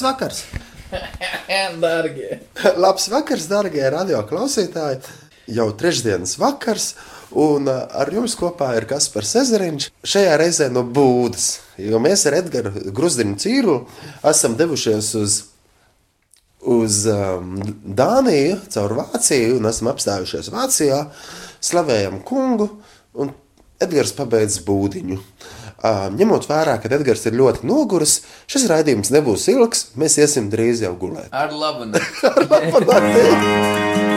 Labs vakars! Labs vakars, darbie radio klausītāji! Jau trešdienas vakars, un uh, ar jums kopā ir Kaspars Ezeriņš. Šajā reizē no Būdas, jo mēs ar Edgars Grusdiņu Cīru esam devušies uz, uz um, Dāniju, caur Vāciju, un esam apstājušies Vācijā, slavējam kungu, un Edgars pabeidz būdiņu. Uh, ņemot vērā, ka Edgars ir ļoti noguris, šis raidījums nebūs ilgs. Mēs iesim drīz jau gulēt. Ar labu nakti! Wenn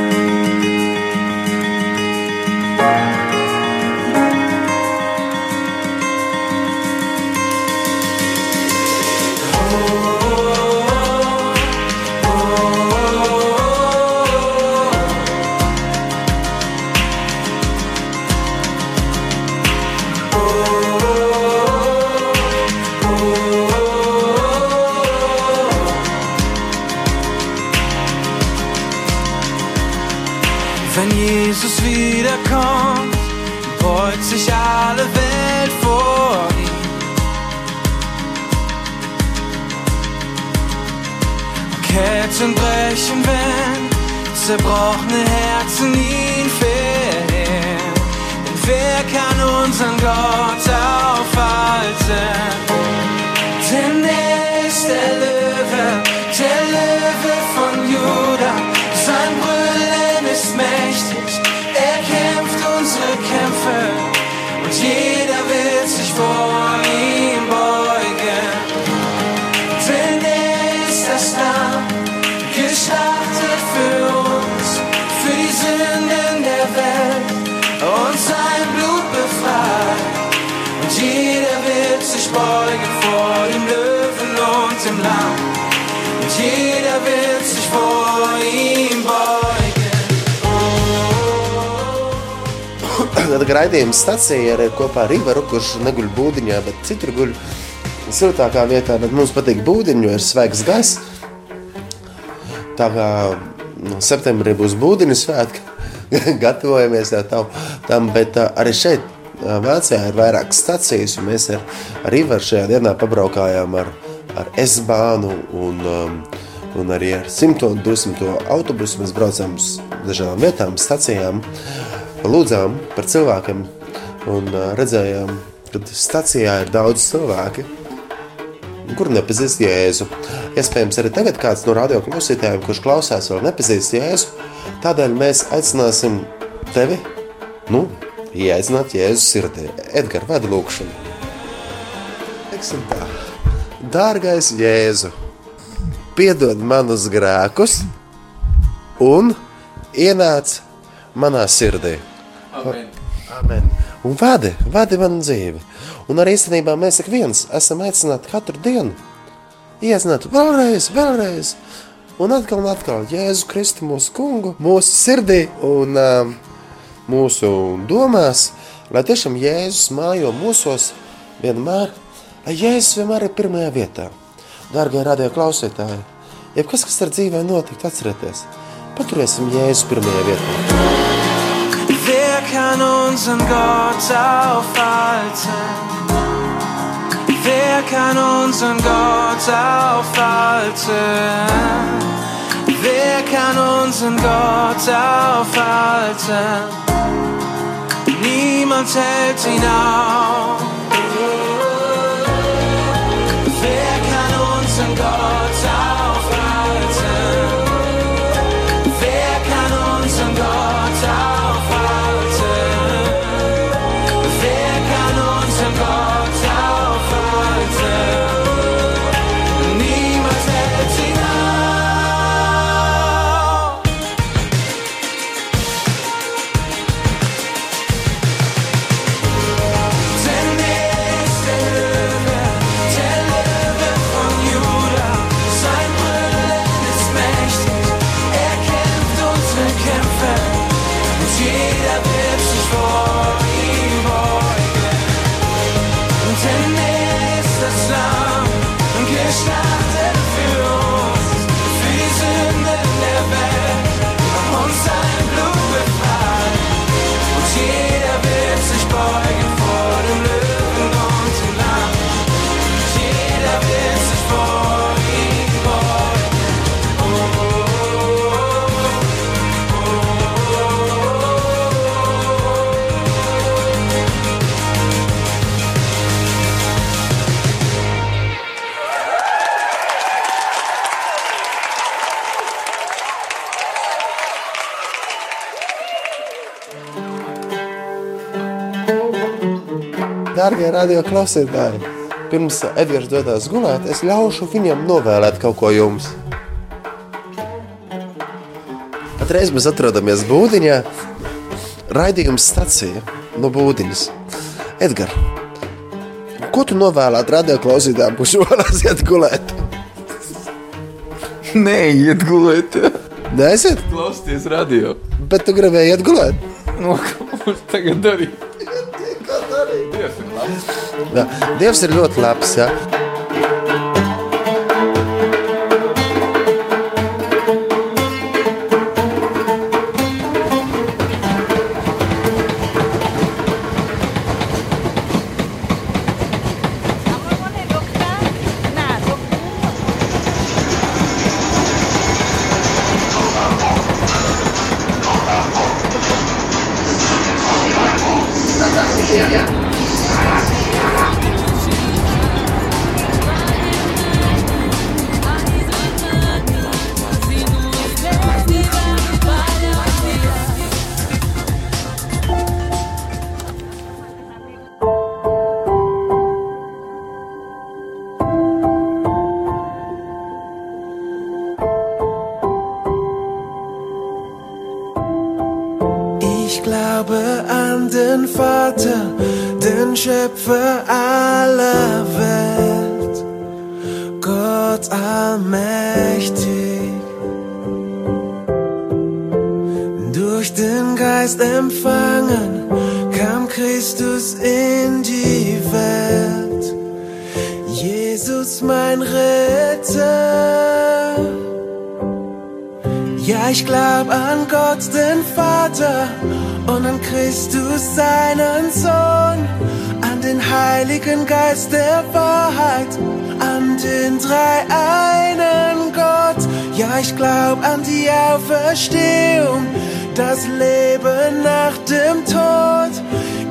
Ketten brechen, wenn zerbrochene Herzen ihn verehren. Denn wer kann unseren Gott aufhalten? Denn er raidījuma stācija ir kopā ar Rīvaru, kurš neguļ būdiņā, bet citur guļ siltākā vietā. Bet mums patīk būdiņu, jo ir svaigs gaiss. Tā kā nu, septembrī būs būdiņu svētki, gatavojamies tam, tam, bet uh, arī šeit uh, Vācijā ir vairākas stacijas, un mēs ar, ar Rīvaru šajā dienā pabraukājām ar, ar S-bānu un, um, un arī ar 100 un 200 autobusu. Mēs braucām uz dažādām vietām, stacijām lūdzām par cilvēkiem un redzējām, ka stācijā ir daudz cilvēku, kur nepazīst Jēzu. Iespējams, arī tagad kāds no radio klausītājiem, kurš klausās, vēl nepazīst Jēzu. Tādēļ mēs aicināsim tevi, nu, ieaicināt Jēzu sirdī. Edgars, vada lūkšanu. Teiksim tā, dārgais Jēzu, piedod manus grēkus un ienāc manā sirdī. Amen. Amen. Un vadi, vadi man dzīvi. Un arī īstenībā mēs ik viens esam aicināti katru dienu iezināt vēlreiz, vēlreiz. Un atkal un atkal Jēzu Kristu mūsu kungu, mūsu sirdī un um, mūsu domās, lai tiešām Jēzus mājo mūsos vienmēr, lai Jēzus vienmēr ir pirmajā vietā. Dārgie radio klausītāji, jebkas, kas ar dzīvē notikt, atcerieties, paturēsim Jēzu pirmajā vietā. Kann unseren Gott aufhalten? Wer kann unseren Gott aufhalten? Wer kann unseren Gott aufhalten? Niemand hält ihn auf. Dārgie radio klausītāji, pirms Edgars dodas gulēt, es ļaušu viņam novēlēt kaut ko jums. Patreiz mēs atrodamies Būdiņā, raidījums stacija no Būdiņas. Edgars, ko tu novēlētu radio klausītājiem, kurš vēlās iet gulēt? Nē, iet gulēt. Neaiziet, Klausieties radio. bet tu gribēji iet gulēt. No ko mums tagad darīt? Dievs ir Jā, Dievs ir ļoti labs. Ja? Den Heiligen Geist der Wahrheit, an den dreieinen Gott. Ja, ich glaub an die Auferstehung, das Leben nach dem Tod.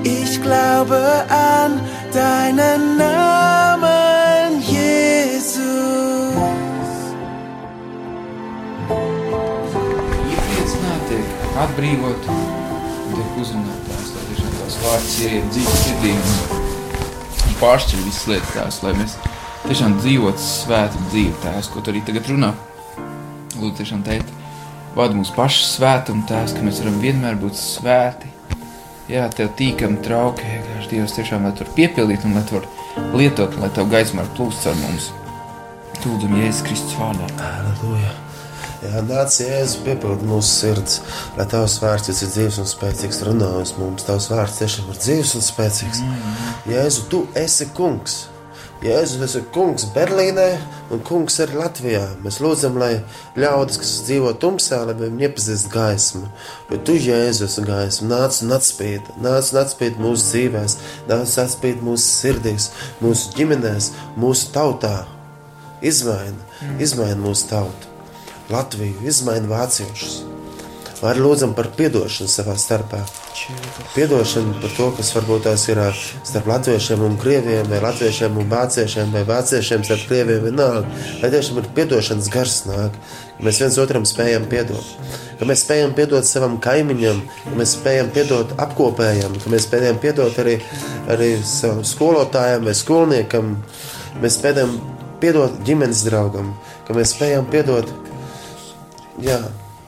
Ich glaube an deinen Namen, Jesus. Tiek uzrunātās, lai tiešām tās vārds ieiet dzīves sirdī un, un pāršķir visas lietas tās, lai mēs tiešām dzīvotu svētu dzīvi tās, ko tu arī tagad runā. Lūdzu, tiešām teikt, vada mūsu pašu svētumu tās, ka mēs varam vienmēr būt svēti. Jā, tev tīkam trauki, vienkārši Dievs tiešām, lai tu var piepildīt un lai tu var lietot, lai tev gaisma var plūst ar mums. Lūdzam, Jēzus Kristus vārdā. Halleluja! Jā, nāc, Jēzus, piepildi mūsu sirds, lai Tavs vārds ir dzīves un spēcīgs, runā uz mums. Tavs vārds tiešām ir dzīves un spēcīgs. Jēzu, Tu esi kungs! Jēzu, Tu esi kungs Berlīnē un kungs arī Latvijā. Mēs lūdzam, lai ļaudis, kas dzīvo tumsā, lai viņi iepazīst gaismu. Jo Tu, Jēzu, esi gaisma, nāc un atspīd, nāc un atspīd mūsu dzīvēs, nāc un atspīd mūsu sirdīs, mūsu ģimenēs, mūsu tautā. Izmaina, izmaina mūsu tautu. Latviju, izmaina vāciešus. Arī lūdzam par atdošanu savā starpā. Piedošanu par to, kas varbūt tās ir starp latviešiem un krieviem, vai latviešiem un vāciešiem, vai vāciešiem starp krieviem vienalga. Lai tiešām ir piedošanas gars nāk, ka mēs viens otram spējam piedot. Ka mēs spējam piedot savam kaimiņam, ka mēs spējam piedot apkopējam, ka mēs spējam piedot arī, arī savam skolotājam vai skolniekam. Mēs spējam piedot ģimenes draugam, ka mēs spējam piedot jā,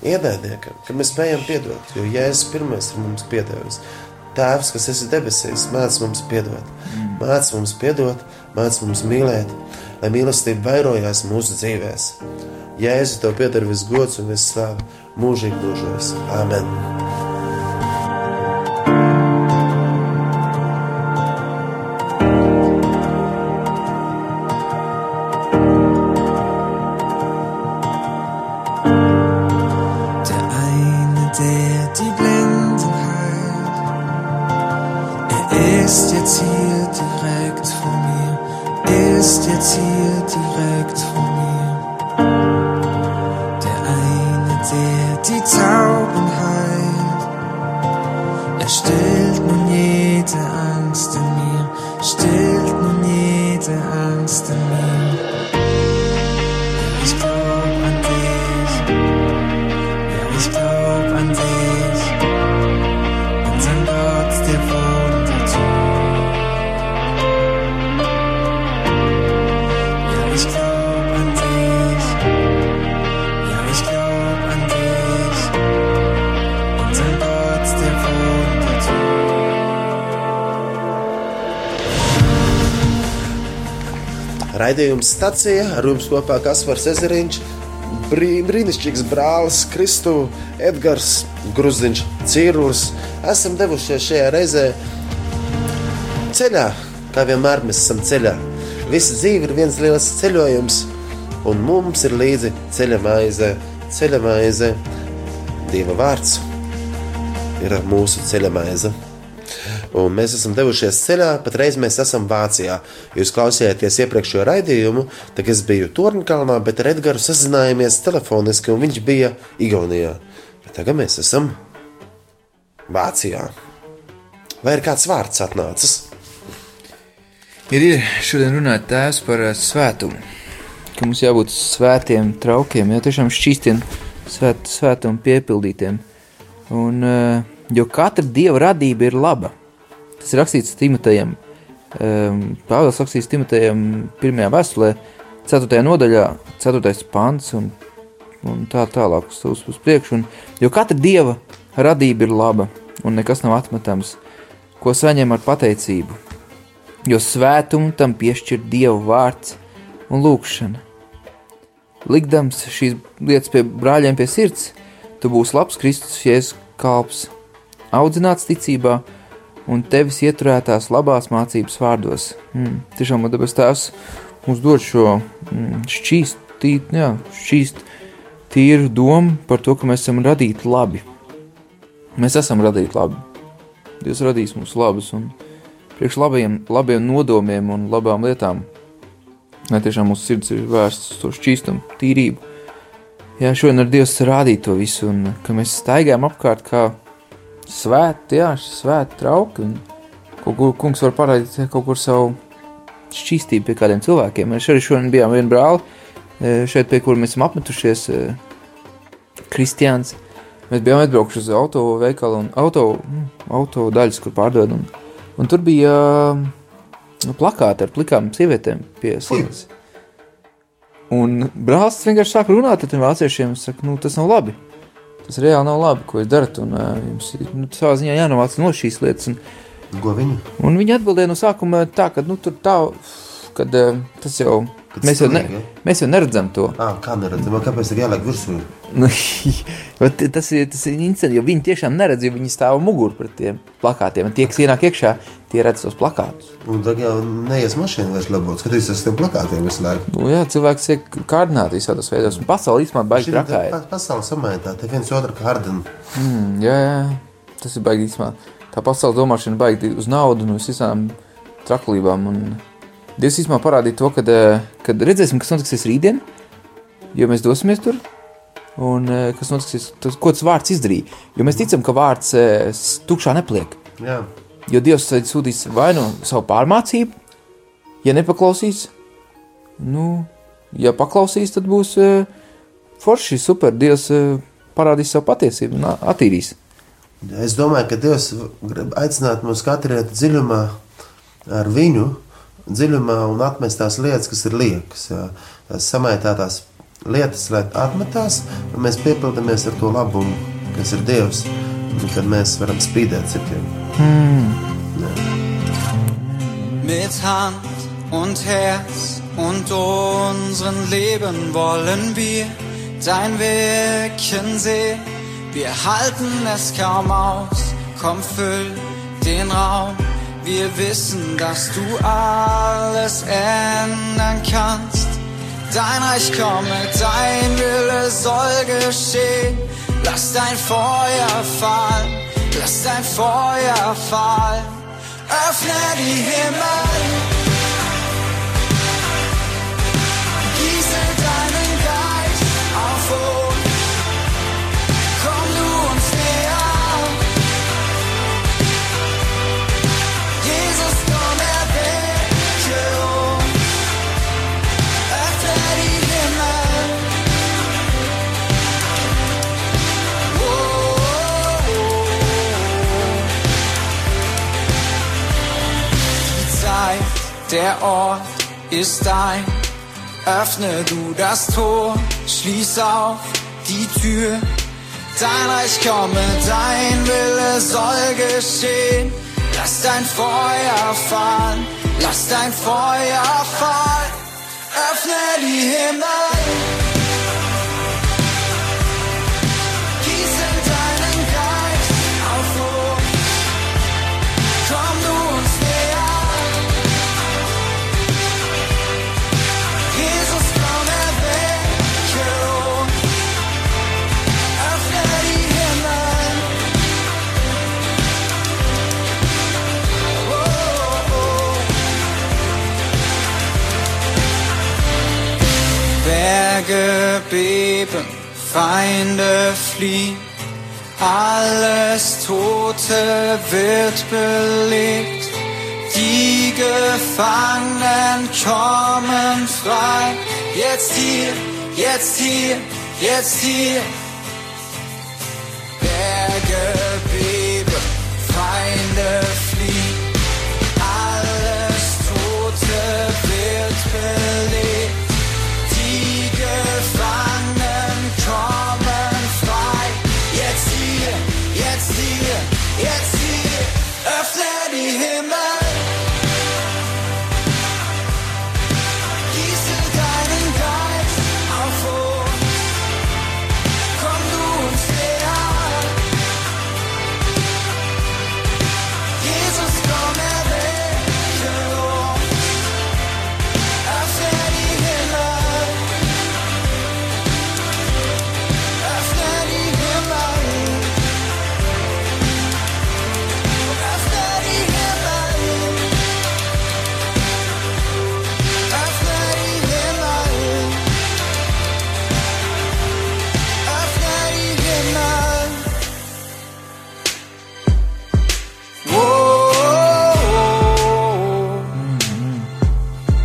ienaidniekam, ka mēs spējam piedot, jo Jēzus pirmais ir mums piedevis. Tēvs, kas esi debesīs, māc mums piedot, māc mums piedot, māc mums mīlēt, lai mīlestība vairojās mūsu dzīvēs. Jēzu tev pieder viss gods un viss slāva mūžīgi mūžos. Āmen! Raidījums stacija ar jums kopā Kaspars Ezeriņš, brī, brīnišķīgs brālis Kristu, Edgars Gruziņš, Cīrurs. Esam devušies šajā reizē ceļā, kā vienmēr mēs esam ceļā. Visa dzīve ir viens liels ceļojums, un mums ir līdzi ceļa maize, ceļa maize, Dieva vārds ir mūsu ceļa maize. Un mēs esam devušies ceļā, patreiz mēs esam Vācijā. Jūs klausījāties iepriekšējo raidījumu, tad es biju Tornkalnā, bet ar Edgars sazinājāmies telefoniski, un viņš bija Igaunijā. Bet tagad mēs esam Vācijā. Vai ir kāds vārds atnācis? Ir, ir šodien runāt tēvs par ā, svētumu, ka mums jābūt svētiem traukiem, jau tiešām šķīstiem svēt, svētumu piepildītiem. Un, ā, jo katra dieva radība ir laba. Tas ir rakstīts Timotejam. Um, Pāvils rakstīs Timotejam pirmajā vēstulē, 4. nodaļā, 4. pants un, un tā tālāk uz, uz, uz priekšu. Un, jo katra dieva radība ir laba un nekas nav atmetams, ko saņem ar pateicību. Jo svētumu tam piešķir Dieva vārds un lūkšana. Likdams šīs lietas pie brāļiem pie sirds, tu būsi labs Kristus Jēzus kalps, audzināts ticībā un tevis ieturētās labās mācības vārdos. Mm, tiešām man debes tēvs mums dod šo mm, šķīst, tīt, jā, šķīst tīru domu par to, ka mēs esam radīti labi. Mēs esam radīti labi. Dievs radīs mums labus un priekš labiem, labiem nodomiem un labām lietām. Lai tiešām mūsu sirds ir vērsts uz to šķīstumu, tīrību. Jā, šodien ar Dievs rādīt to visu, un ka mēs staigājam apkārt kā svēti, jā, svēti trauki, kaut kur kungs var parādīt kaut kur savu šķīstību pie kādiem cilvēkiem. Mēs arī šodien bijām vienu brāli, e, šeit pie kura mēs esam apmetušies, e, Kristiāns. Mēs bijām atbraukuši uz auto veikalu un auto, mm, auto daļas, kur pārdod, un, un tur bija nu, plakāti ar plikām sievietēm pie sienas. Un brālis vienkārši sāk runāt ar tiem vāciešiem, saka, nu, tas nav labi. Tas reāli nav labi, ko jūs darat. Un, uh, jums ir nu, savā ziņā jānovāc no šīs lietas. Un, Ko viņi? un viņi atbildēja no sākuma tā, ka nu, tur tā, kad uh, tas jau. Kad Mēs jau, ne, stilīgi, mēs jau neredzam to. Ah, kā neredzam, kāpēc ir jāliek virsū? Nu, bet tas ir tas ir interesanti, jo viņi tiešām neredz, jo viņi stāv mugurā pret tiem plakātiem. Tie, kas ienāk iekšā, tie redz tos plakātus. Un tagad jau neies mašīna vairs labot. Skaties uz tiem plakātiem visu laiku. Nu, jā, cilvēks tiek kārdināti visādos veidos. Un pasaulē īstenībā baigi trakā pasaule samaitā, te viens otru kārdina. Mm, jā, jā, tas ir baigi īstenībā. Tā pasaules domāšana baigi uz naudu un visām traklībām. Un Dievs īstenībā parādīja to, kad, eh, kad redzēsim, kas notiks rītdien, jo mēs dosimies tur. Un eh, kas notiks, tas, ko tas vārds izdarīja? Jo mēs ticam, ka vārds eh, tukšā nepaliek. Jā, Jo Dievs sūtīs vai nu savu pārmācību, ja nepaklausīs, nu, ja paklausīs, tad būs forši, super. Dievs parādīs savu patiesību un attīrīs. es domāju, ka Dievs grib aicināt mūs katru iet dziļumā ar viņu, dziļumā un atmest tās lietas, kas ir liekas. Tās samaitātās lietas, lai atmetās, un mēs piepildamies ar to labumu, kas ir Dievs, un kad mēs varam spīdēt citiem. Mit Hand und Herz und unseren Leben wollen wir dein Wirken sehen. Wir halten es kaum aus, komm füll den Raum. Wir wissen, dass du alles ändern kannst. Dein Reich komme, dein Wille soll geschehen. Lass dein Feuer fallen, lass dein Feuer fallen. Öffne die Himmel. Der Ort ist dein. Öffne du das Tor, schließ auf die Tür. Dein Reich komme, dein Wille soll geschehen. Lass dein Feuer fallen, lass dein Feuer fallen. öffne die Himmel. Berge beben, Feinde fliehen, alles Tote wird belebt. Die Gefangenen kommen frei, jetzt hier, jetzt hier, jetzt hier. Berge beben, Feinde fliehen, alles Tote wird belebt.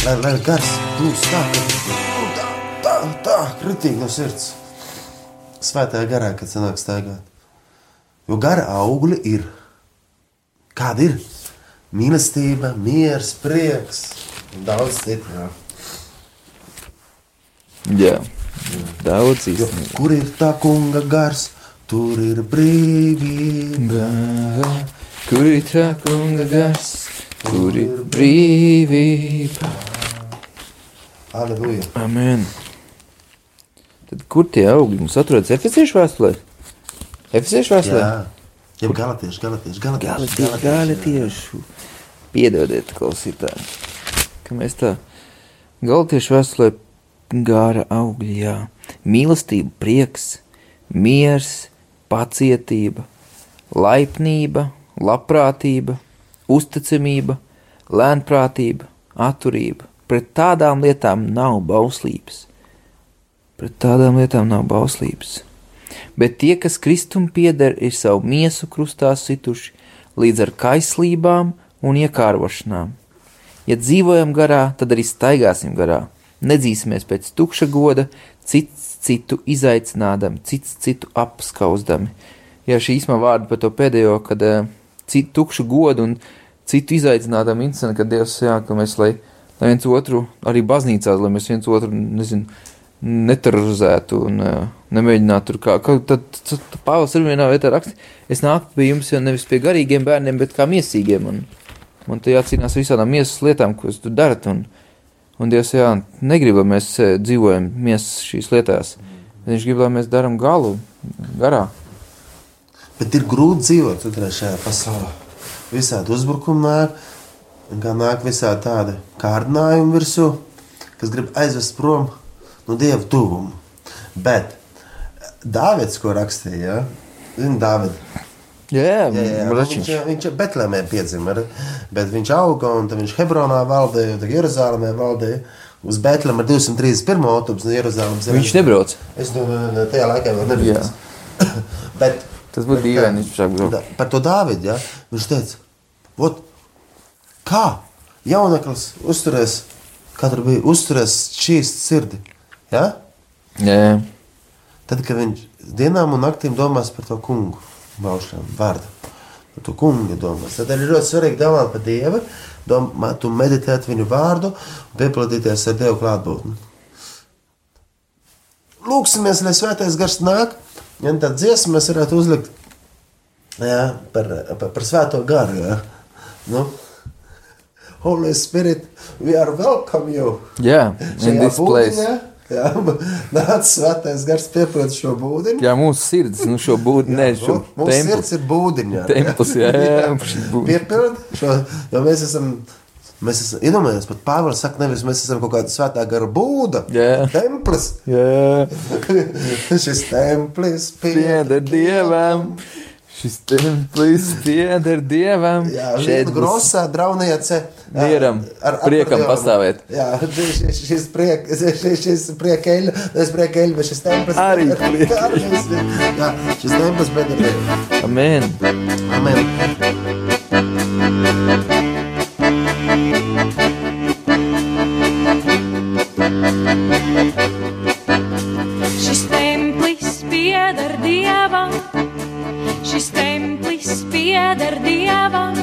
Lai, lai gars plūst tā, ka tā, tā, tā, kritīgi no sirds. Svētajā garā, kad sanāk staigāt. Jo gara augļi ir. Kāda ir? Mīlestība, miers, prieks un daudz citu. Jā. Jā, daudz īstenībā. kur ir tā kunga gars, tur ir brīvība. Kur ir tā kunga gars, kur ir brīvība? Aleluja! Amen. Tad kur tie augļi mums atrodas? Efesiešu vēstulē? Efesiešu vēstulē? Jā, jau galatieši, galatieši, galatieši. Galotiešu, galotiešu. Piedodiet, klausītāji, ka mēs tā galotiešu vēstulē gāra augļi, jā. Mīlestība, prieks, miers, pacietība, laipnība, labprātība, uzticamība, lēnprātība, atturība. Pret tādām lietām nav bauslības. Pret tādām lietām nav bauslības. Bet tie, kas kristum pieder, ir savu miesu krustā situši līdz ar kaislībām un iekārošanām. Ja dzīvojam garā, tad arī staigāsim garā. Nedzīsimies pēc tukša goda, cits citu izaicinādami, cits citu apskauzdami. Jā, šī īsumā vārda par to pēdējo, kad uh, citu tukšu godu un citu izaicinādami interesanti, ka Dievs, jā, ka mēs, lai, lai viens otru, arī baznīcās, lai mēs viens otru, nezinu, neterorizētu un uh, nemēģinātu tur kā, kā tad, tad, tad Pāvils ir vienā vietā raksta, es nāku pie jums jau nevis pie garīgiem bērniem, bet kā miesīgiem, un man te jācīnās visādām miesas lietām, ko jūs tur darat, un, un Dievs, jā, negrib, lai mēs eh, dzīvojam miesas šīs lietās, viņš grib, lai mēs daram galu garā. Bet ir grūti dzīvot šajā pasaulē. Visādi uzbrukumi nāk, kā nāk visādi tādi kārdinājumi virsū, kas grib aizvest prom no dieva tuvuma. Bet Dāvids, ko rakstīja, ja? Zini, Dāvid, Jā, jā, jā, viņš, viņš Betlēmē piedzima, bet viņš auga un viņš Hebronā valdīja, tad Jeruzalemē valdīja. Uz Betlēmu ar 231. autobusu no Jeruzalemes. Viņš nebrauc. Es domāju, ne, tajā laikā vēl nebija. Bet, Tas būtu dīvaini, par to Dāvidu. Ja? Viņš teica, kā jauneklis uzturēs, tur bija, uzturēs šīs sirdi. Ja? Jā, jā. Tad, kad viņš dienām un naktīm domās par to kungu, baušanu, vārdu, par to kungu domās, tad ir ļoti svarīgi domāt par Dievu, domāt un meditēt viņu vārdu piepildīties ar Dievu klātbūtni. Lūksimies, lai svētais gars nāk, ja tā dziesma mēs varētu uzlikt jā, par, par, par svēto garu. Jā. Nu, Holy Spirit, we are welcome you. Jā, in Šajā this place. būdiņā, Jā, nāc svētais gars piepildu šo būdiņu. Jā, mūsu sirds, nu šo būdu, ne šo Mū- Mūsu templi. sirds ir būdiņā. Templis, jā, jā, būdu. Piepildu šo, jo mēs esam. Mēs esam, iedomājieties, pat Pāvils saka, nevis mēs esam kaut kāda svētā gara būda. Jā. Templis. Jā, Šis templis pieder Dievam. Šis templis pieder Dievam. Jā, Šeit grosā drauniece. Mieram, priekam pastāvēt. Jā, šis, šis, priek, šis, šis priekeļ, es priekeļ, bet šis templis. Arī priek- Jā, šis templis, bet ir. Amen. Amen. Šis templis pieder dievam, templis pieder dievam,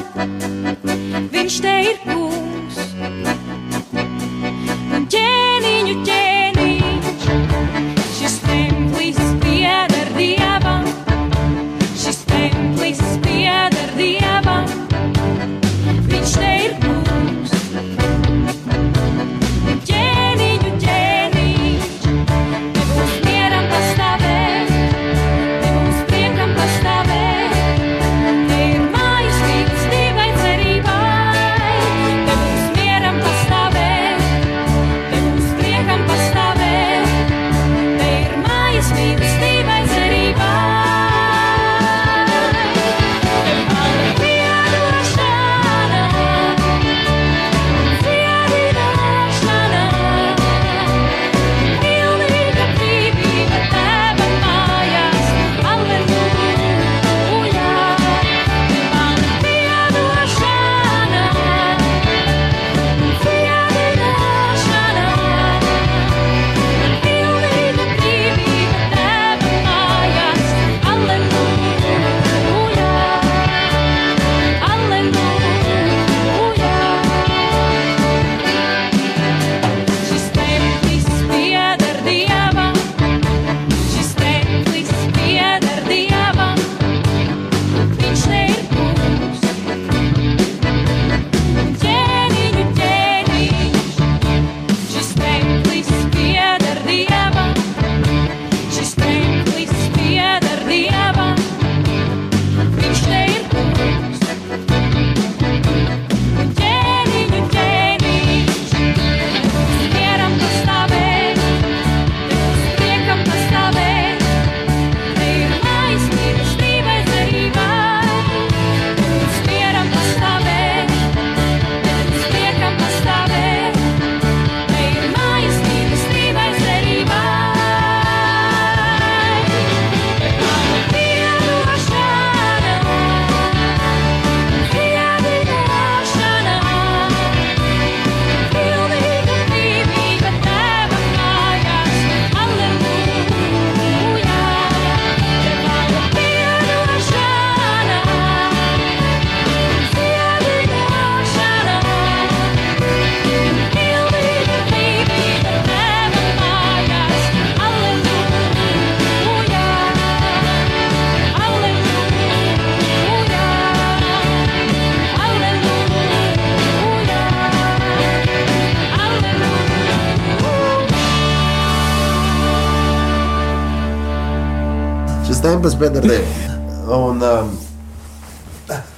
Templis pieder Dievam. Un um,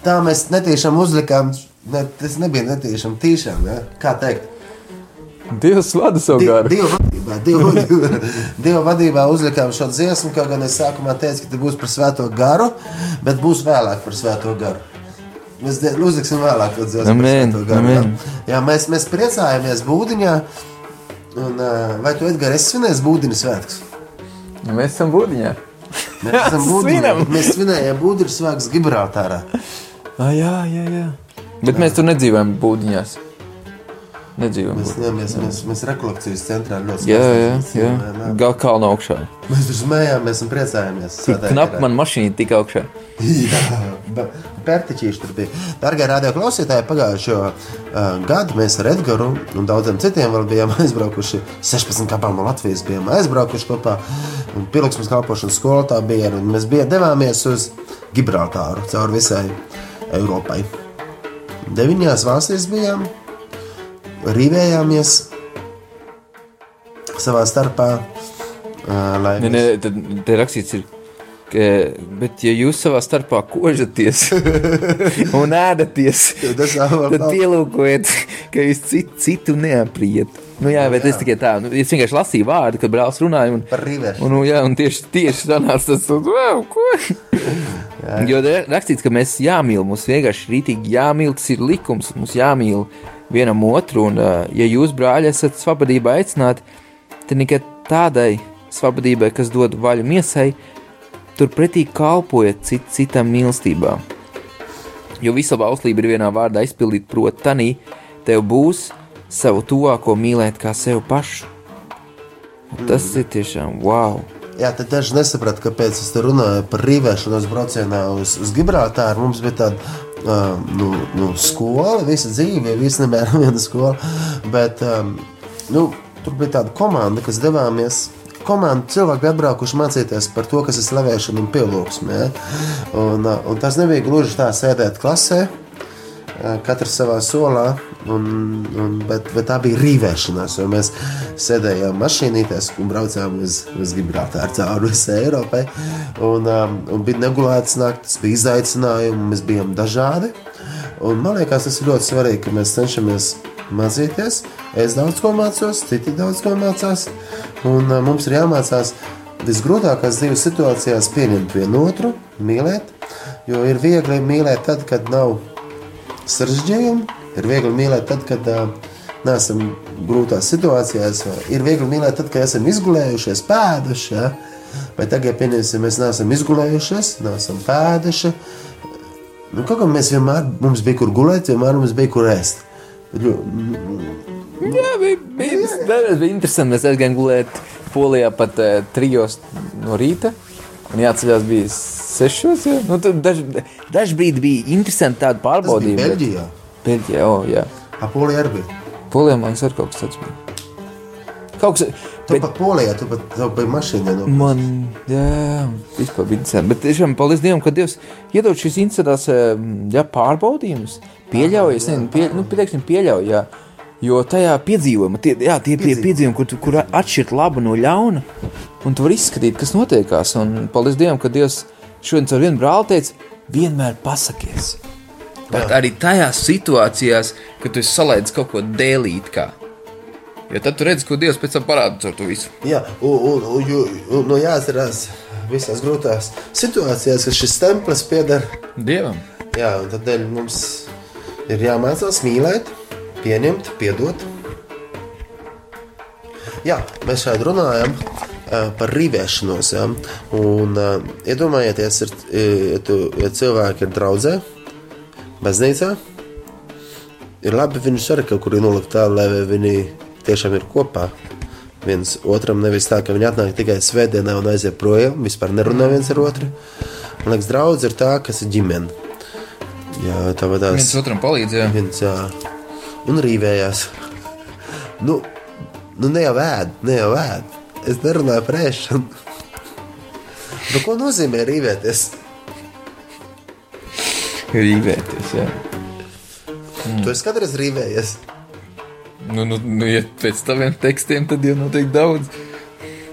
tā mēs netīšām uzlikām, ne, tas nebija netīšām, tīšām, ja? kā teikt. Dievs vada savu garu. Dieva vadībā, Dieva vadībā, Dieva vadībā uzlikām šo dziesmu, kaut gan es sākumā teicu, ka tas būs par svēto garu, bet būs vēlāk par svēto garu. Mēs uzliksim vēlāk to dziesmu. Amen, garu, amen. Jā, jā mēs, mēs priecājamies būdiņā. Un, uh, vai tu, Edgars, esi svinējis būdiņu svētkus? Mēs esam būdiņā. Mēs, Svinam. mēs svinējām būdiņu svētkus Gibraltārā. Ah, jā, jā, jā. Bet mēs tur nedzīvojam būdiņās. Nedzīvojam. Mēs, jā, mēs, mēs, mēs rekolekcijas centrā ļoti Jā, jā, jā. dzīvojam, Gal kalna augšā. Mēs tur smējāmies un priecājāmies. Knap man mašīna tika augšā. Jā, Pērtiķīši tur bija. Darbie radioklausītāji, pagājušo uh, gadu mēs ar Edgars un daudziem citiem vēl bijām aizbraukuši. 16 kapām no Latvijas bijām aizbraukuši kopā. Un Pieliksmes kalpošanas skolotā bija. un Mēs bijām devāmies uz Gibraltāru cauri visai Eiropai. Deviņās valstīs bijām. rīvējāmies savā starpā. Lai Nē, nē, tad te rakstīts, ir, ka, bet ja jūs savā starpā kožaties un ēdaties, tad nav- pielūkojiet, ka jūs citu, citu neapriet. Nu, jā, bet jā. es tikai tā, nu, es vienkārši lasīju vārdu, kad brālis runāja. Un, Par rīvēšanu. Un, nu, jā, un tieši, tieši sanāca tas, un, wow, ko? Jo te rakstīts, ka mēs jāmīl, mums vienkārši rītīgi jāmīl, tas ir likums, mums jāmīl vienam otru, un, ja jūs, brāļi, esat svabadībā aicināti, tad tikai tādai svabadībai, kas dod vaļu miesai, turpretī kalpojiet cit, citam mīlestībā. Jo visa bauslība ir vienā vārdā izpildīta, proti, tanī tev būs savu tuvāko mīlēt kā sev pašu. Un Tas ir tiešām wow! Jā, tad daži nesaprata, kāpēc es te runāju par rīvēšanos braucienā uz, uz Gibraltāru. Mums bija tāda uh, nu, nu, skola, visa dzīve, visa nemēr viena skola. Bet um, nu, tur bija tāda komanda, kas devāmies. Komanda cilvēki atbraukuši mācīties par to, kas ir slavēšana un pielūgsme. Ja? Un, uh, un tas nebija gluži tā sēdēt klasē, katrs savā solā. Un, un, bet, bet tā bija rīvēšanās, mēs sēdējām mašīnītēs un braucām uz, uz Gibraltāru cauri visai Eiropai. Un, um, un bija negulētas naktis, bija izaicinājumi, mēs bijām dažādi. Un man liekas, tas ir ļoti svarīgi, ka mēs cenšamies mācīties. Es daudz ko mācos, citi daudz ko mācās. Un uh, mums ir jāmācās visgrūtākās dzīves situācijās pieņemt vienu otru, mīlēt. Jo ir viegli mīlēt tad, kad nav sarežģījumi. Ir viegli mīlēt tad, kad neesam grūtās situācijās. vai Ir viegli mīlēt tad, kad esam izgulējušies, pēduši. Ja? Bet tagad, pieņemsim, mēs neesam izgulējušies, neesam pēduši. Nu, kaut kā mēs vienmēr, mums bija kur gulēt, vienmēr mums bija kur ēst. Ļu- Jā, bija, bija, bija, bija interesanti. Mēs aizgājām gulēt Polijā pat uh, trijos no rīta. Un jāatcerās, bija sešos. Jā. Nu, daž, daž brīdi bija interesanti tādu pārbaudījumu. bet- Beļģijā. Beļģijā, oh, jā. Apolija arī bija. Polijā man arī kaut kas tāds bija. Kaut kas, Tu bet pat Polijā, tu pat tev bija mašīna. No... man, jā, vispār bija interesanti. Bet tiešām paldies Dievam, ka Dievs iedod šīs interesantās jā, pārbaudījumus. Pieļauj, es nezinu, pie, nu, teiksim, pieļauj, jā. Jo tajā piedzīvojumā, tie, jā, tie pie, Piedzīvojumi. piedzīvojumi, kur, kur atšķirt labu no ļauna, un tu vari izskatīt, kas notiekās. Un paldies Dievam, ka Dievs šodien ar vienu brāli teica, vienmēr pasakies. Bet arī tajās situācijās, kad tu salaidis kaut ko dēlīt, kā. Jo tad tu redzi, ko Dievs pēc tam parāda ar to visu. Jā, un, un, un, un, un nu, jāatcerās visās grūtās situācijās, ka šis templis pieder. Dievam! Jā, un tādēļ mums ir jāmācās mīlēt, pieņemt, piedot. Jā, mēs šeit runājam par rīvēšanos. Ja? Un, uh, iedomājieties, ir, ja, tu, ja cilvēki ir draudzē, baznīcā, ir labi viņus arī kaut kur nolikt tā, lai viņi tiešām ir kopā. Viens otram nevis tā, ka viņi atnāk tikai svētdienā un aiziet projām, vispār nerunā viens ar otru. Man liekas, draudz ir tā, kas ir ģimene. Jā, tā Viens vadās. otram palīdzēja. Viens, jā, un rīvējās. Nu, nu ne jau ēd, ne jau ēd. Es nerunāju par ēšanu. Nu, ko nozīmē rīvēties? Rīvēties, jā. Mm. Tu esi kādreiz rīvējies. Nu, nu, nu, ja pēc taviem tekstiem, tad jau noteikti daudz.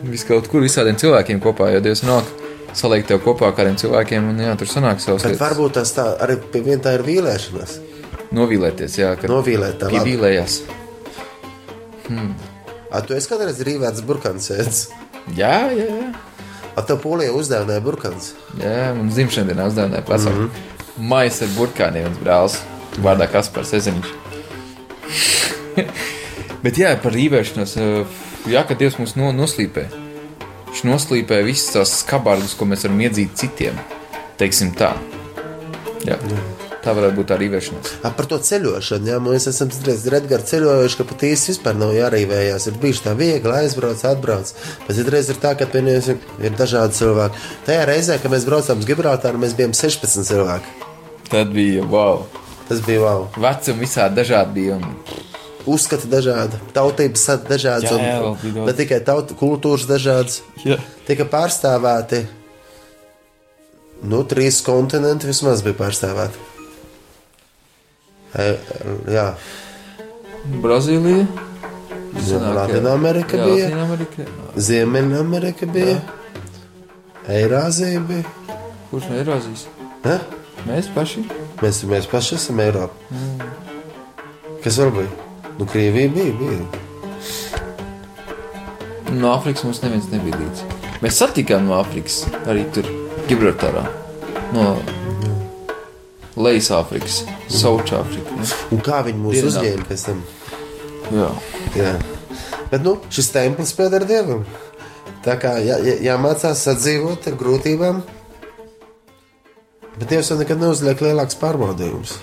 Vis kaut kur visādiem cilvēkiem kopā, jo Dievs nāk saliekt tev kopā ar kādiem cilvēkiem, un jā, tur sanāk savs Bet lietas. varbūt tas tā arī pie viena tā ir vīlēšanās. Novīlēties, jā, ka Novīlēt tā pievīlējās. A, tu esi kādreiz rīvēts burkāns ēdis. Jā, jā, jā. A, tev polijā uzdāvināja burkāns. Jā, man dzimšanas dienā uzdāvināja pasaules. Mm -hmm. Maisa ar burkāniem, viens brālis, vārdā Kaspars Ezeniņš. Bet jā, par rīvēšanos, jā, ka Dievs mums no, noslīpē. Viņš noslīpē visas tās skabārdas, ko mēs varam iedzīt citiem. Teiksim tā. Jā. Tā varētu būt tā rīvēšanās. A, par to ceļošanu, jā, mēs esam citreiz ar Edgars ceļojuši, ka pat īsti vispār nav jārīvējās. Ir bijuši tā viegli aizbrauc, atbrauc. Bet citreiz ir tā, ka piemēram, ir dažādi cilvēki. Tajā reizē, kad mēs braucām uz Gibraltāru, mēs bijām 16 cilvēki. Tad bija wow. Tas bija wow. Vecumi visādi dažādi bija. Un... Uzskati dažādi, tautības dažādas, Jā, jā, un ne tikai tautu, kultūras dažādas. Jā. Tika pārstāvēti, nu, trīs kontinenti vismaz bija pārstāvēti. E, Jā, Brazīlija. Latvija-Amerika bija. Ziemeļamerika bija, Eirāzija bija. Kurš no Eirozijas? Ne? Mēs paši. Mēs, mēs paši esam Eiropā. Kas vēl bija? Nu, Krievija bija. bija. No Āfrikas mums neviens nebija līdzi. Mēs satikām no Āfrikas arī tur, Gibraltarā. No Lejas Āfrikas, Sauča Āfrika. Ja? Un kā viņi mūs Dienvidā. uzņēma pēc tam? Jā. Jā. Bet nu, šis templis pieder dievam. Tā kā jā, jā, jāmācās sadzīvot ar grūtībām. Bet Dievs jau nekad neuzliek lielāks pārbaudījums.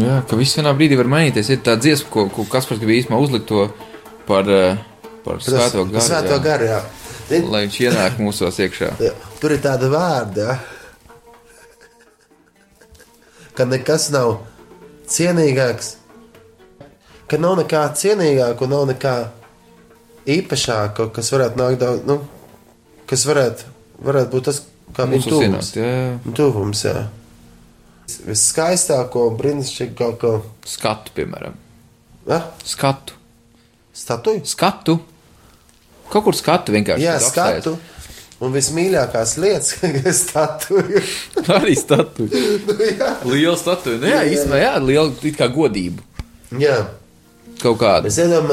Jā, ka viss vienā brīdī var mainīties. Ir tā dziesma, ko, ko Kaspars gribēja īstenībā uzlikt to par, eh, par svēto garu. Svēto garu, jā. Lai viņš ienāk mūsos iekšā. Tur ir tāda vārda, ka nekas nav cienīgāks, ka nav nekā cienīgāka un nav nekā īpašāka, kas varētu nākt daudz, nu, kas varētu, varētu būt tas, kā Mūsos tuvums. Jā. Tuvums, jā. Viskaistāko, brīnišķīgāko Skatu, piemēram. ja? Skatu. statuju. Skatu. Kaut kur skatu vienkārši. Jā, tur apstājas. Un vismīļākās lietas, kas statuja. Arī statu. nu, jā. Liela statuja. Nu, jā, īstenībā, jā, liela it kā godība. jā, Kaut kāda. mēs zinām,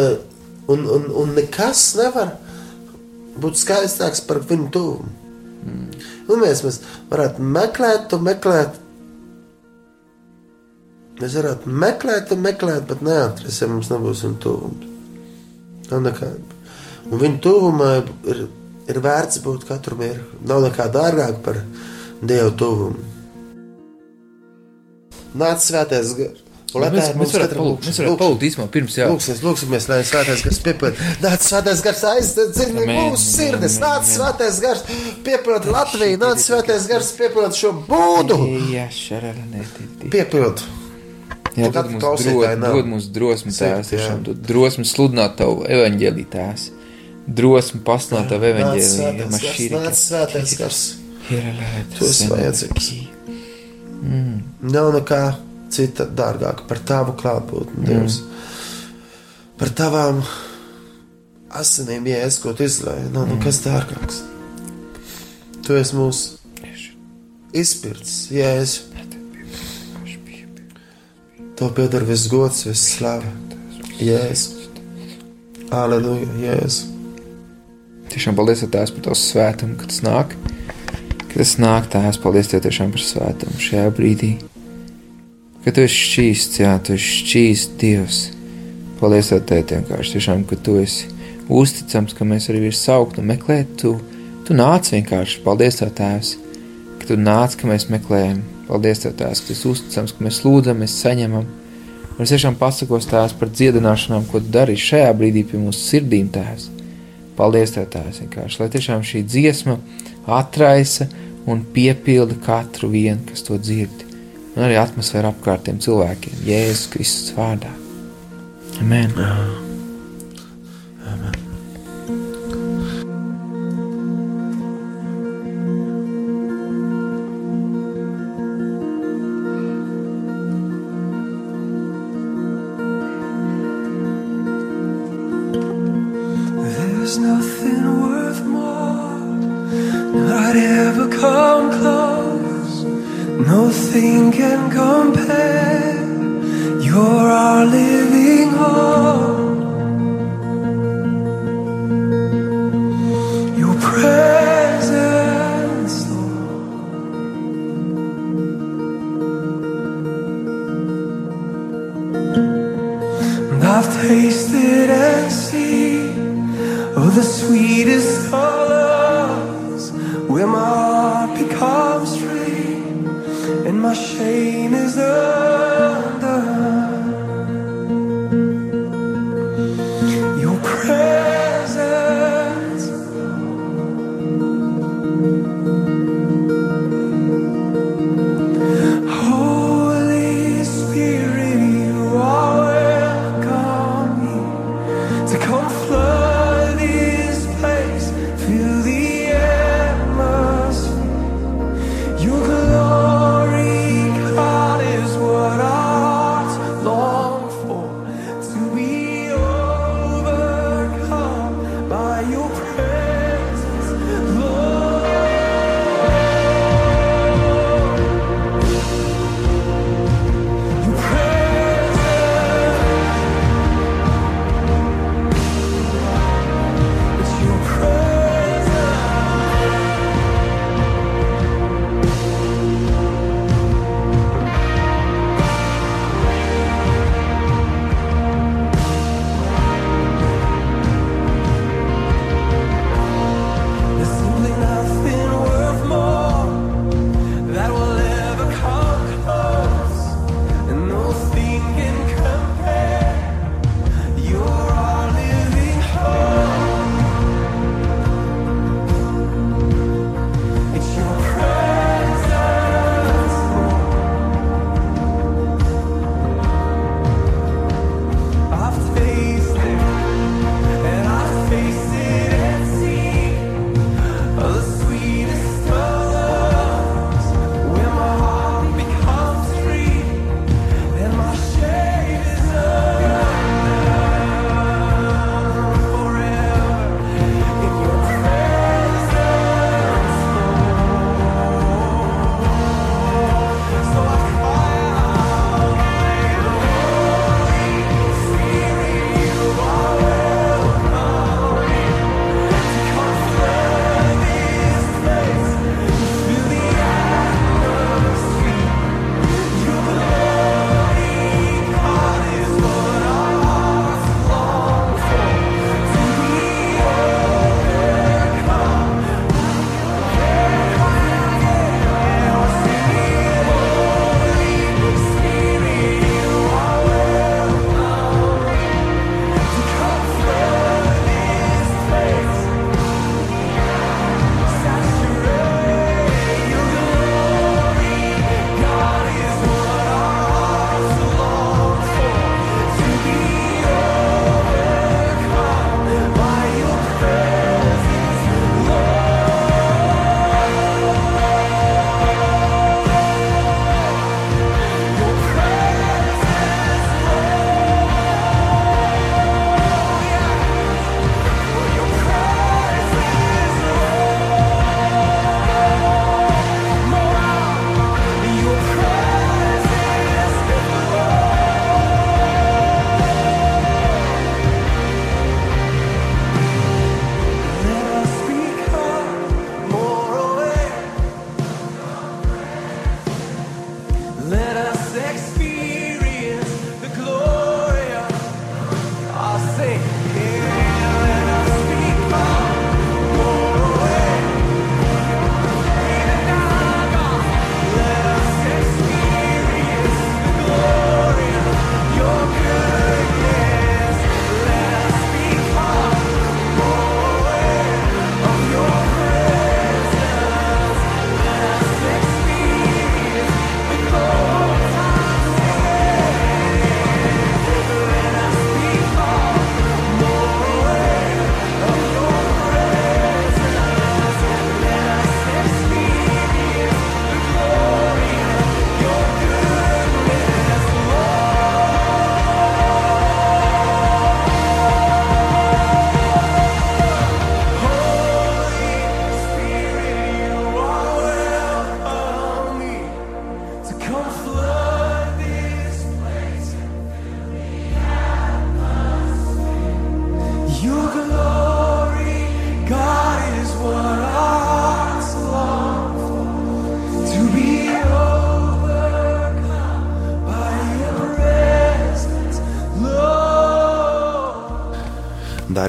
un, un, un nekas nevar būt skaistāks par viņu tuvumu. Mm. Un mēs, mēs varētu meklēt, meklēt. Mēs varētu meklēt, meklēt, bet neatrasim, ja mums nebūs viņa tuvums. Nav nekāda. Un viņa tuvumā ir, ir vērts būt katru mirkli. Nav nekā dārgāk par Dievu tuvumu. Nāc svētais gars. Lai tā Mēs, ir mēs varētu palūkt, mēs varētu palūkt īstenībā pirms jā. Lūksimies, lūksimies, lai svētais gars piepilda. Nāc, svētais gars Amen, mūsu sirdis. Nāc, svētais gars piepilda Latviju. Nāc, svētais gars piepilda šo būdu. Piepilda. Jā, Tu dod mums, nav. dod mums drosmi, jā. tiešām dod drosmi sludināt tavu evaņģēlī, tēvs. Drosmi pasludināt tavu Nāc, evaņģēlī. svētais gars. Nāc, svētais gars. Tu esi vajadzīgs. Nav nekā cita dārgāka par tavu klātbūtni, Dievs. Par tavām asinīm, jēzus, ko tu izlēji. Nav nekas dārgāks. Tu esi mūsu izpirds, jēzus. Tev pieder viss gods, viss slava. Jēzus. Aleluja, Jēzus. Tiešām paldies tēvs par tavu svētumu, ka tas nāk. Ka tas nāk, tēvs, paldies Tev tiešām par svētumu šajā brīdī. Ka Tu esi šķīsts, jā, Tu esi šķīsts Dievs. Paldies Tev, tēt, vienkārši tiešām, ka Tu esi uzticams, ka mēs arī virs saukt un meklēt. Tu, tu nāc vienkārši, paldies Tev, tēvs, ka Tu nāc, ka mēs meklējam. Paldies Tev, tēvs, ka Tu esi uzticams, ka mēs lūdzam, mēs saņemam. Un es tiešām pasakos tās par dziedināšanām, ko tu dari šajā brīdī pie mūsu sirdīm, tēvs. Paldies, Tev, Tēvs, vienkārši, lai tiešām šī dziesma atraisa un piepilda katru vienu, kas to dzird. Un arī atmosfēru apkārtiem cilvēkiem, Jēzus Kristus vārdā. Amen. There's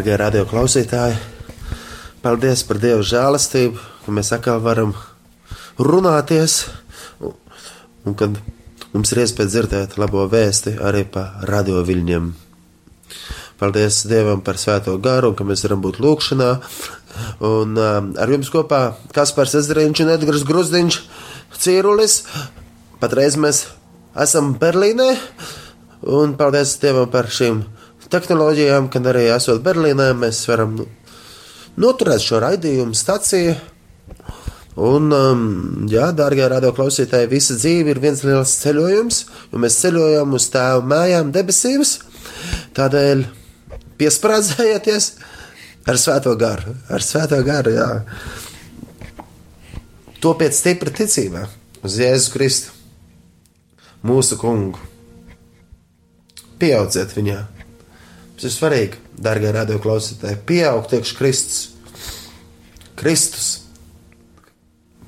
Dārgie radio klausītāji, paldies par Dieva žēlastību, ka mēs atkal varam runāties. Un, kad mums ir iespēja dzirdēt labo vēsti arī pa radio viļņiem. Paldies Dievam par svēto garu, un ka mēs varam būt lūkšanā. Un um, ar jums kopā Kaspars Ezeriņš un Edgars Gruzdiņš, Cīrulis. Patreiz mēs esam Berlīnē, un paldies Dievam par šīm tehnoloģijām, kad arī esot Berlīnē, mēs varam nu, noturēt šo raidījumu staciju. Un, um, jā, dārgie radioklausītāji, visa dzīve ir viens liels ceļojums, jo mēs ceļojam uz tēvu mājām debesīs. Tādēļ piesprādzējieties ar svēto garu, ar svēto garu, jā. Topiet stipri ticībā uz Jēzu Kristu, mūsu kungu. Pieaudziet viņā. Tas ir svarīgi, darbie radioklausītāji. Pieaugt iekšā Kristus. Kristus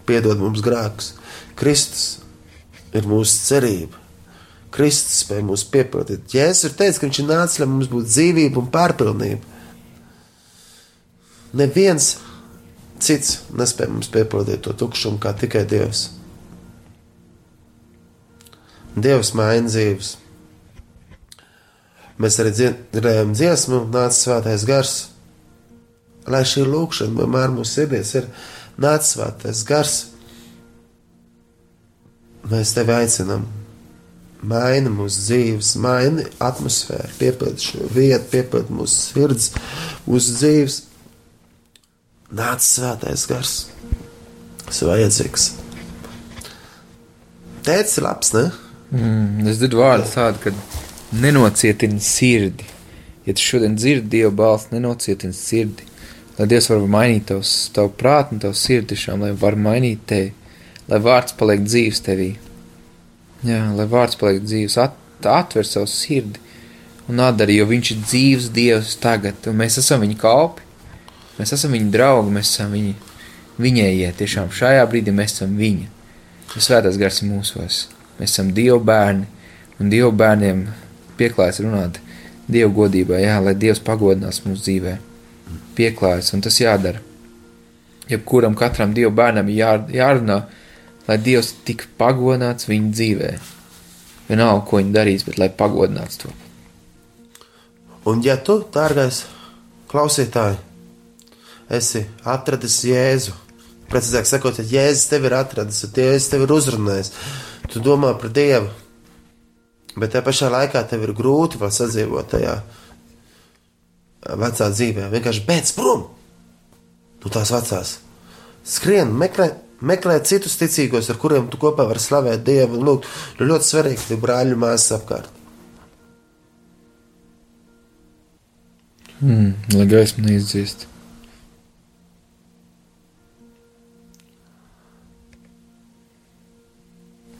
piedod mums grēkus. Kristus ir mūsu cerība. Kristus spēj mūs piepildīt. Jēzus ir teicis, ka viņš ir nācis, lai mums būtu dzīvība un pārpilnība. Neviens cits nespēja mums piepildīt to tukšumu, kā tikai Dievs. Dievs maina dzīves. Mēs arī dzirdējām dziesmu, nāca svētais gars. Lai šī lūkšana vienmēr mūsu sirdīs ir nācis svētais gars. Mēs tevi aicinām, maini mūsu dzīves, maini atmosfēru, piepildi šo vietu, piepildi mūsu sirds, mūsu dzīves. Nāc svētais gars, tas ir vajadzīgs. Ir labs, ne? Mm, es dzirdu vārdu tādu, ka nenocietina sirdi. Ja tu šodien dzirdi Dieva balsi, nenocietina sirdi. Lai Dievs var mainīt tavs, tavu prātu un tavu sirdi tiešām, lai var mainīt tevi, lai vārds paliek dzīves tevī. Jā, lai vārds paliek dzīves, at, atver savu sirdi un atdara, jo viņš ir dzīves Dievs tagad, un mēs esam viņa kalpi, mēs esam viņa draugi, mēs esam viņa, viņējie, tiešām šajā brīdī mēs esam viņa. Svētās gars ir mūsos. Mēs esam Dieva bērni, un Dieva bērniem pieklājas runāt Dieva godībā, jā, lai Dievs pagodinās mūsu dzīvē. Pieklājas, un tas jādara. Jebkuram katram Dieva bērnam jā, jārunā, lai Dievs tik pagodināts viņa dzīvē. Vienalga, ko viņi darīs, bet lai pagodināts to. Un ja tu, dārgais klausītāj, esi atradis Jēzu, precīzāk sakot, ja Jēzus tevi ir atradis, un Jēzus tevi ir uzrunājis, tu domā par Dievu, bet tajā pašā laikā tev ir grūti vēl sadzīvot tajā vecā dzīvē. Vienkārši beidz prom no tās vecās. Skrien, meklē, meklē citus ticīgos, ar kuriem tu kopā vari slavēt Dievu. un Lūk, ir ļoti svarīgi, ka ir brāļu māsas apkārt. Mm, lai gaisma neizdzīst.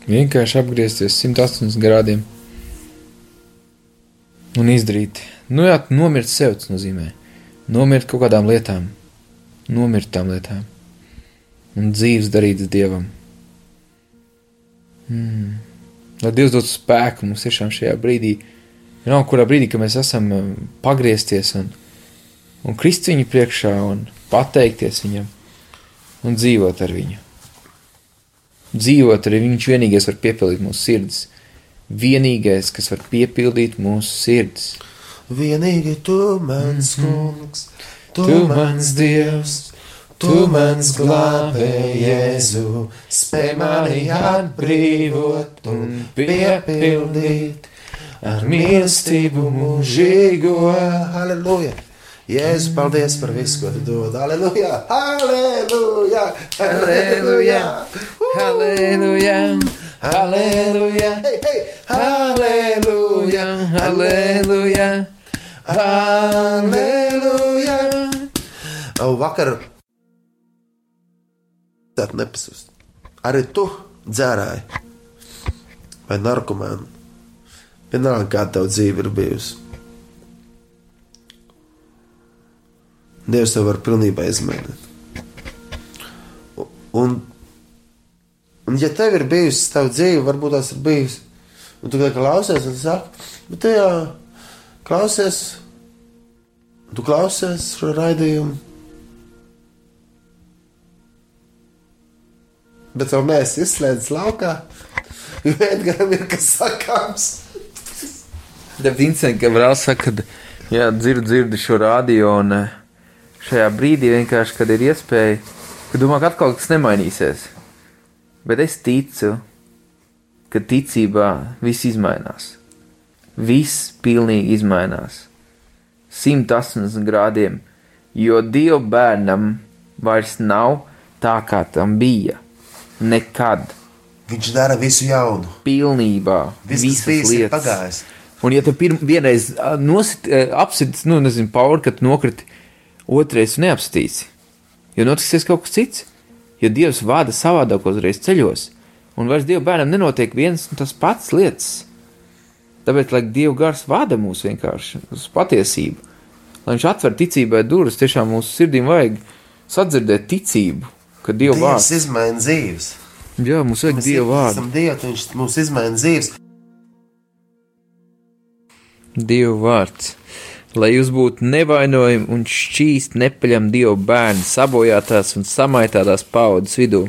Vienkārši apgriezties 180 grādiem un izdarīt. Nu, jā, nomirt sev tas nozīmē. Nomirt kaut kādām lietām, nomirt tām lietām un dzīves darītas dievam. Mm. Lai Dievs dod spēku mums tiešām šajā brīdī, vienalga, kurā brīdī, kad mēs esam um, pagriezties un, un krist viņu priekšā un pateikties viņam un dzīvot ar viņu. Dzīvot arī viņš vienīgais var piepildīt mūsu sirdis. Vienīgais, kas var piepildīt mūsu sirdis. Vienīgi tu mans kungs, tu, Tu mans dievs, tu mans glābēji, Jēzu, spēj mani atbrīvot un piepildīt ar mīlestību mūžīgo. Halleluja! Jēzu, paldies par visu, ko tu dod. Halleluja! Halleluja! Halleluja! Halleluja! Halleluja! Hei, hei! Halleluja! Halleluja! Halleluja! Au, vakar tā nepasust. Arī tu dzērāji vai narkomāni. Vienalga, kāda tev dzīve ir bijusi. Dievs tev var pilnībā izmainīt. Un, un ja tev ir bijusi tava dzīve, varbūt tās ir bijusi, un tu klausies un saki, bet tu jau klausies Tu klausies šo raidījumu. Bet vēl neesi izslēdzis laukā. Jo Edgars ir kas sakāms. Tad Vincent Gavrāls saka, ka jā, dzirdu, dzirdu šo radio un eh, šajā brīdī vienkārši, kad ir iespēja, ka domā, ka atkal kas nemainīsies. Bet es ticu, ka ticībā viss izmainās. Viss pilnīgi izmainās. 180 grādiem, jo Dieva bērnam vairs nav tā, kā tam bija. Nekad. Viņš dara visu jaunu. Pilnībā. Viss, visas bijis, ir lietas. pagājis. Un, ja tu vienreiz nosit, ā, apsits, nu, nezinu, pauri, kad nokriti, otrais neapstīsi, jo notiksies kaut kas cits. Jo Dievs vada savādāk uzreiz ceļos, un vairs Dieva bērnam nenotiek viens un tas pats lietas. Tāpēc, lai Dieva gars vada mūs vienkārši uz patiesību, lai Viņš atver ticībai durvis, tiešām mūsu sirdīm vajag sadzirdēt ticību, ka Dieva vārds, izmaina dzīves. jā, mums vajag Mēs Dieva vārdu. Dievs, viņš mums izmaina dzīves. Dieva vārds. Lai jūs būtu nevainojami un šķīsti nepaļam Dieva bērni sabojātās un samaitātās paudzes vidū,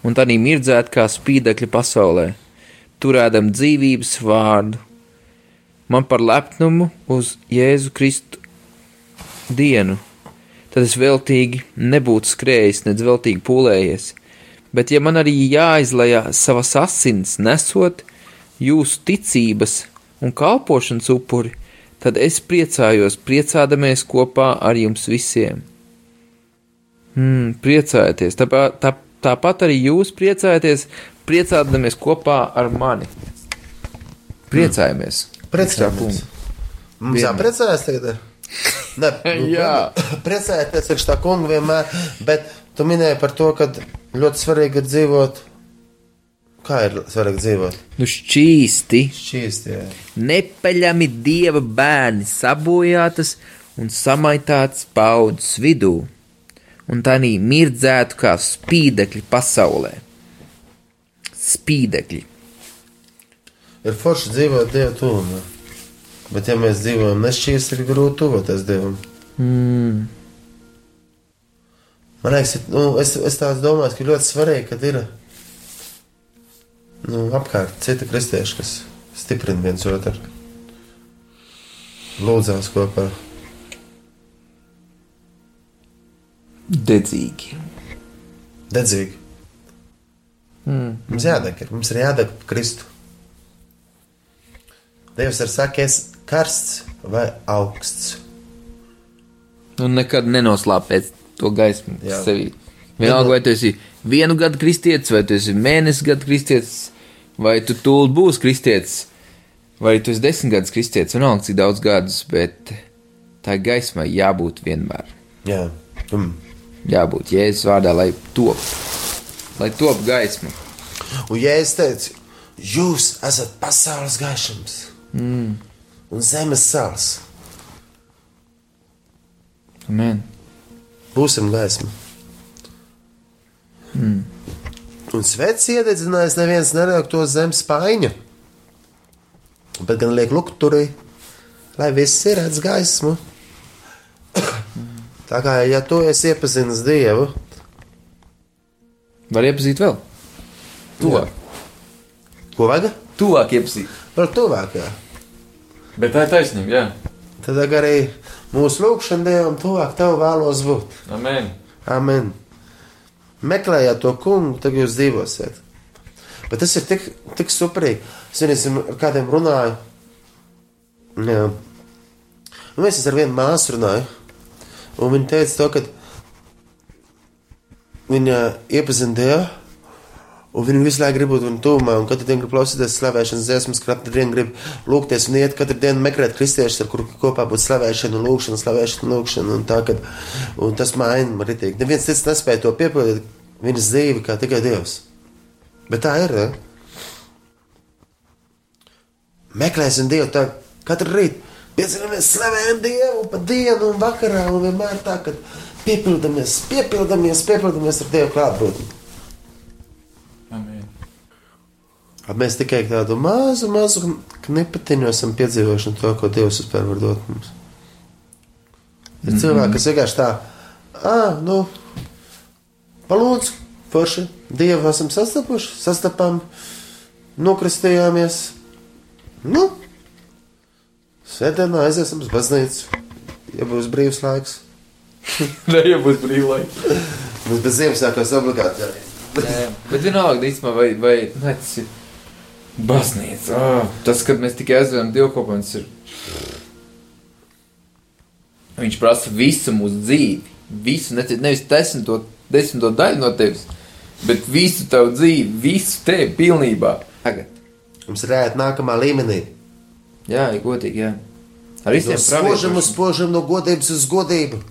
un tā mirdzēt kā spīdekļi pasaulē, turēdam dzīvības vārdu. Man par lepnumu uz Jēzu Kristu dienu, tad es veltīgi nebūtu skrējis, nedz veltīgi pūlējies, bet ja man arī jāizlajā savas asins nesot jūsu ticības un kalpošanas upuri, tad es priecājos, priecādamies kopā ar jums visiem. Hmm, priecājieties, tāpāt, tā, tāpat arī jūs priecājieties, priecādamies kopā ar mani. Priecājamies! Priecājamies. Mums jāpriecājas tagad. Ne, nu, Jā. Priecājieties, ka tā kunga vienmēr, bet tu minēji par to, ka ļoti svarīgi ir dzīvot. Kā ir svarīgi dzīvot? Nu, šķīsti, Šķīst, jā. nepaļami dieva bērni sabojātas un samaitātas paudzes vidū, un tā nī mirdzētu kā spīdekļi pasaulē. Spīdekļi. Ir forši dzīvot Dieva tūmā. Bet, ja mēs dzīvojam nešķīsti, ir grūti tuvoties Dievam. Mm. Man liekas, nu, es, es tā domāju, ka ļoti svarīgi, kad ir nu, apkārt citi kristieši, kas stiprina viens otru. Lūdzās kopā. Dedzīgi. Dedzīgi. Mm. Mums jādeg, mums ir jādeg Kristu. Dievs ir sakījis, karsts vai augsts. Un Nu, nekad nenoslāpēt to gaismu Jā. sevī. Vienalga, vai tu esi vienu gadu kristietis, vai tu esi mēnesi gadu kristietis, vai tu tūlīt būsi kristietis, vai tu esi desmit gadus kristietis, vienalga, cik daudz gadus, bet tā gaismai jābūt vienmēr. Jā, mm. Jābūt Jēzus vārdā, lai top, lai top gaisma. Un Jēzus teica, jūs esat pasaules gaišums mm. un zemes sāls. Amen. Būsim gaisma. Mm. Un sveiks iededzinājis, neviens neliek to zem spaiņa, bet gan liek lukturī, lai viss ir redz gaismu. Tā kā ja tu esi iepazinis Dievu, Var iepazīt vēl? Tuvāk. ko vajag? Tuvāk iepazīt. Vēl tuvāk, jā. Bet tā ir taisnība, jā. Tad arī mūsu lūgšana Dievam tuvāk tev vēlos būt. Amen. Amen. Meklējiet to kungu, tad jūs dzīvosiet. Bet tas ir tik, tik superīgi. Es vienam ar kādiem runāju. Jā. Un es ar vienu māsu runāju. Un viņa teica to, ka viņa iepazina Dievu. Un viņi visu laiku grib būt viņa tūmā, un katru dienu grib klausīties slavēšanas dziesmas, katru dienu grib lūgties un iet, katru dienu meklēt kristiešus, ar kuriem kopā būtu slavēšana, un lūgšana, slavēšana, lūgšana. Un tā, kad, un tas maina man ritīgi. Neviens cits nespēja to piepildīt viņas dzīvi kā tikai Dievs. Bet tā ir. Ne? Meklēsim Dievu tā katru rītu. Piecinamies, slavējam Dievu pa dienu un vakarā, un vienmēr tā, ka piepildamies, piepildamies, piepildamies ar Dievu klātbūtni. Mēs tikai tādu mazu, mazu knipatiņu esam piedzīvojuši no to, ko Dievs vispār var dot mums. Ir cilvēki, kas vienkārši tā, ah, nu, palūdzu, forši, Dievu esam sastapuši, sastapām, nokristījāmies. Nu, sēdienā aiziesim uz baznīcu, ja būs brīvs laiks. Ne, ja būs brīvlaiks. Mums bez Ziemassvētkos obligāti jāiet. Jā, bet vienalga, īstenībā, vai, vai ne, tas ir baznīca. Oh, tas, kad mēs tikai aizvedam dievkalpojumus, ir. Viņš prasa visu mūsu dzīvi. Visu, ne, nevis desmito, desmito daļu no tevis, bet visu tavu dzīvi, visu tevi pilnībā. Tagad. Mums ir jāiet nākamā līmenī. Jā, ir godīgi, jā. Ar No visiem spožam uz praviešiem. spožam, no godības uz godību.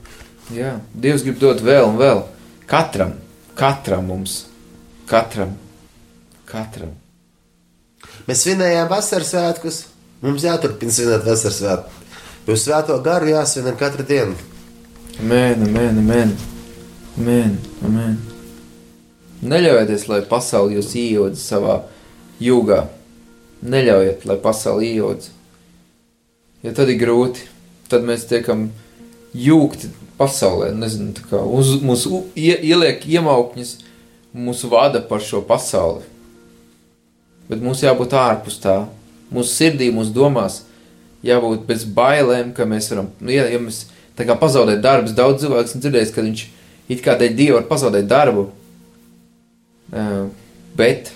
Jā, Dievs grib dot vēl un vēl. Katram, katram mums, katram, katram. Mēs svinējām vasaras svētkus. Mums jāturpina svinēt vasaras svētkus. Jo svēto garu jāsvin katru dienu. Amen, amen, amen. amen, amen. Neļaujieties, lai pasaule jūs ieodz savā jūgā. Neļaujiet, lai pasaule ieodz. Ja tad ir grūti, tad mēs tiekam jūgti pasaulē. Nezinu, uz, mūs u- ie, ieliek iemaukņas, mūsu vada par šo pasauli. Bet mums jābūt ārpus tā. Mūsu sirdī, mūsu domās jābūt bez bailēm, ka mēs varam, nu, ja, ja mēs tā kā pazaudēt darbus, daudz cilvēku esmu dzirdējis, ka viņš it kā dēļ Dieva var pazaudēt darbu. Uh, bet,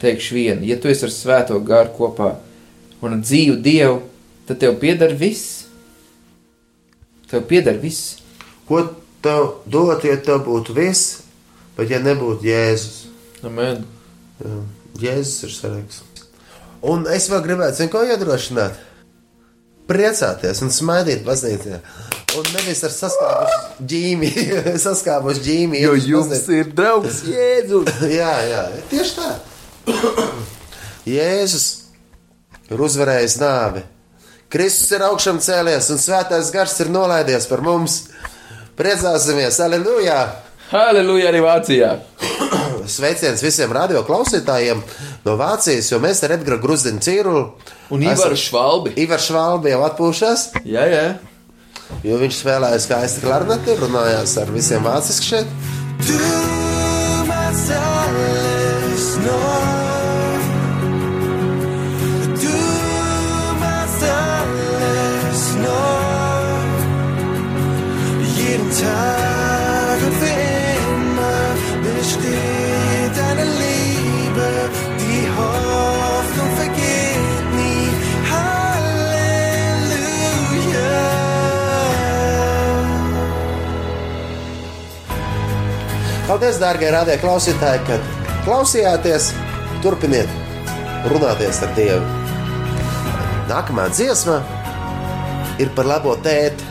teikšu vienu, ja tu esi ar svēto garu kopā un dzīvu Dievu, tad tev pieder viss. Tev pieder viss. Ko tev dot, ja tev būtu viss, bet ja nebūtu Jēzus? Amen. Jā, Jēzus ir svarīgs. Un es vēl gribētu, zinu, ko iedrošināt. Priecāties un smaidīt baznīcā. Un nevis ar saskābušu ģīmi, saskābušu ģīmi. iet uz baznīcu. ir draugs Jēzus. Jā, jā, tieši tā. Jēzus ir uzvarējis nāvi. Kristus ir augšām cēlies, un svētais gars ir nolaidies par mums. Priecāsimies, aleluja! Halleluja arī Vācijā. Sveiciens visiem radio klausītājiem no Vācijas, jo mēs ar Edgars Grusdiņu Cīrulu Un Ivaru Švalbi. Ivar Švalbi jau atpūšas, Jā, jā. jo viņš spēlēja skaisti klarneti, runājās ar visiem vāciski šeit. Paldies, dārgie radio klausītāji, kad klausījāties. Turpiniet runāties ar Dievu. Nākamā dziesma ir par labo tēti.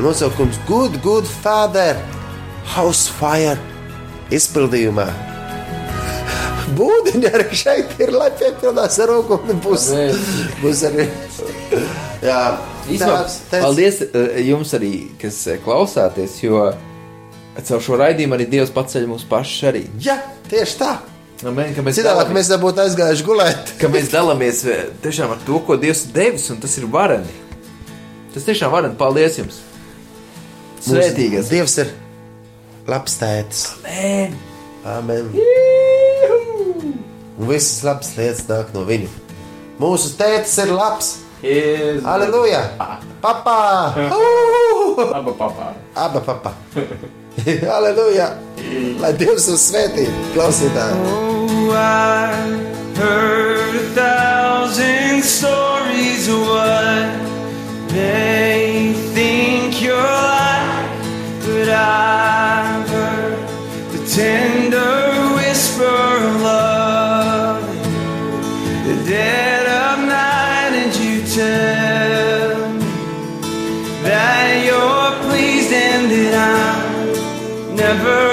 Nosaukums Good, Good Father, House Fire izpildījumā. Būdiņa arī šeit ir, lai piepildās ar roku un būs, būs arī. Jā, Īsumā, tēvs, tēvs. paldies eh, jums arī, kas eh, klausāties, jo caur šo raidījumu arī Dievs paceļ mūs pašus arī. Jā, tieši tā. Amen, mēs Citādi dalāmies- mēs nebūtu aizgājuši gulēt. ka mēs dalāmies eh, tiešām ar to, ko Dievs ir devis, un tas ir vareni. Tas tiešām vareni. Paldies jums! Svētīgas! Dievs ir labs tēvs. Amen! Amen. Un visas labas lietas nāk no viņa. Mūsu tēvs ir labs. His Hallelujah. Papa. Papa. Abba Papa. Abba Papa. Hallelujah. Na Deus su sveti. Glasita. Oh, I heard a thousand stories of what they think you're like, but I've heard the ten never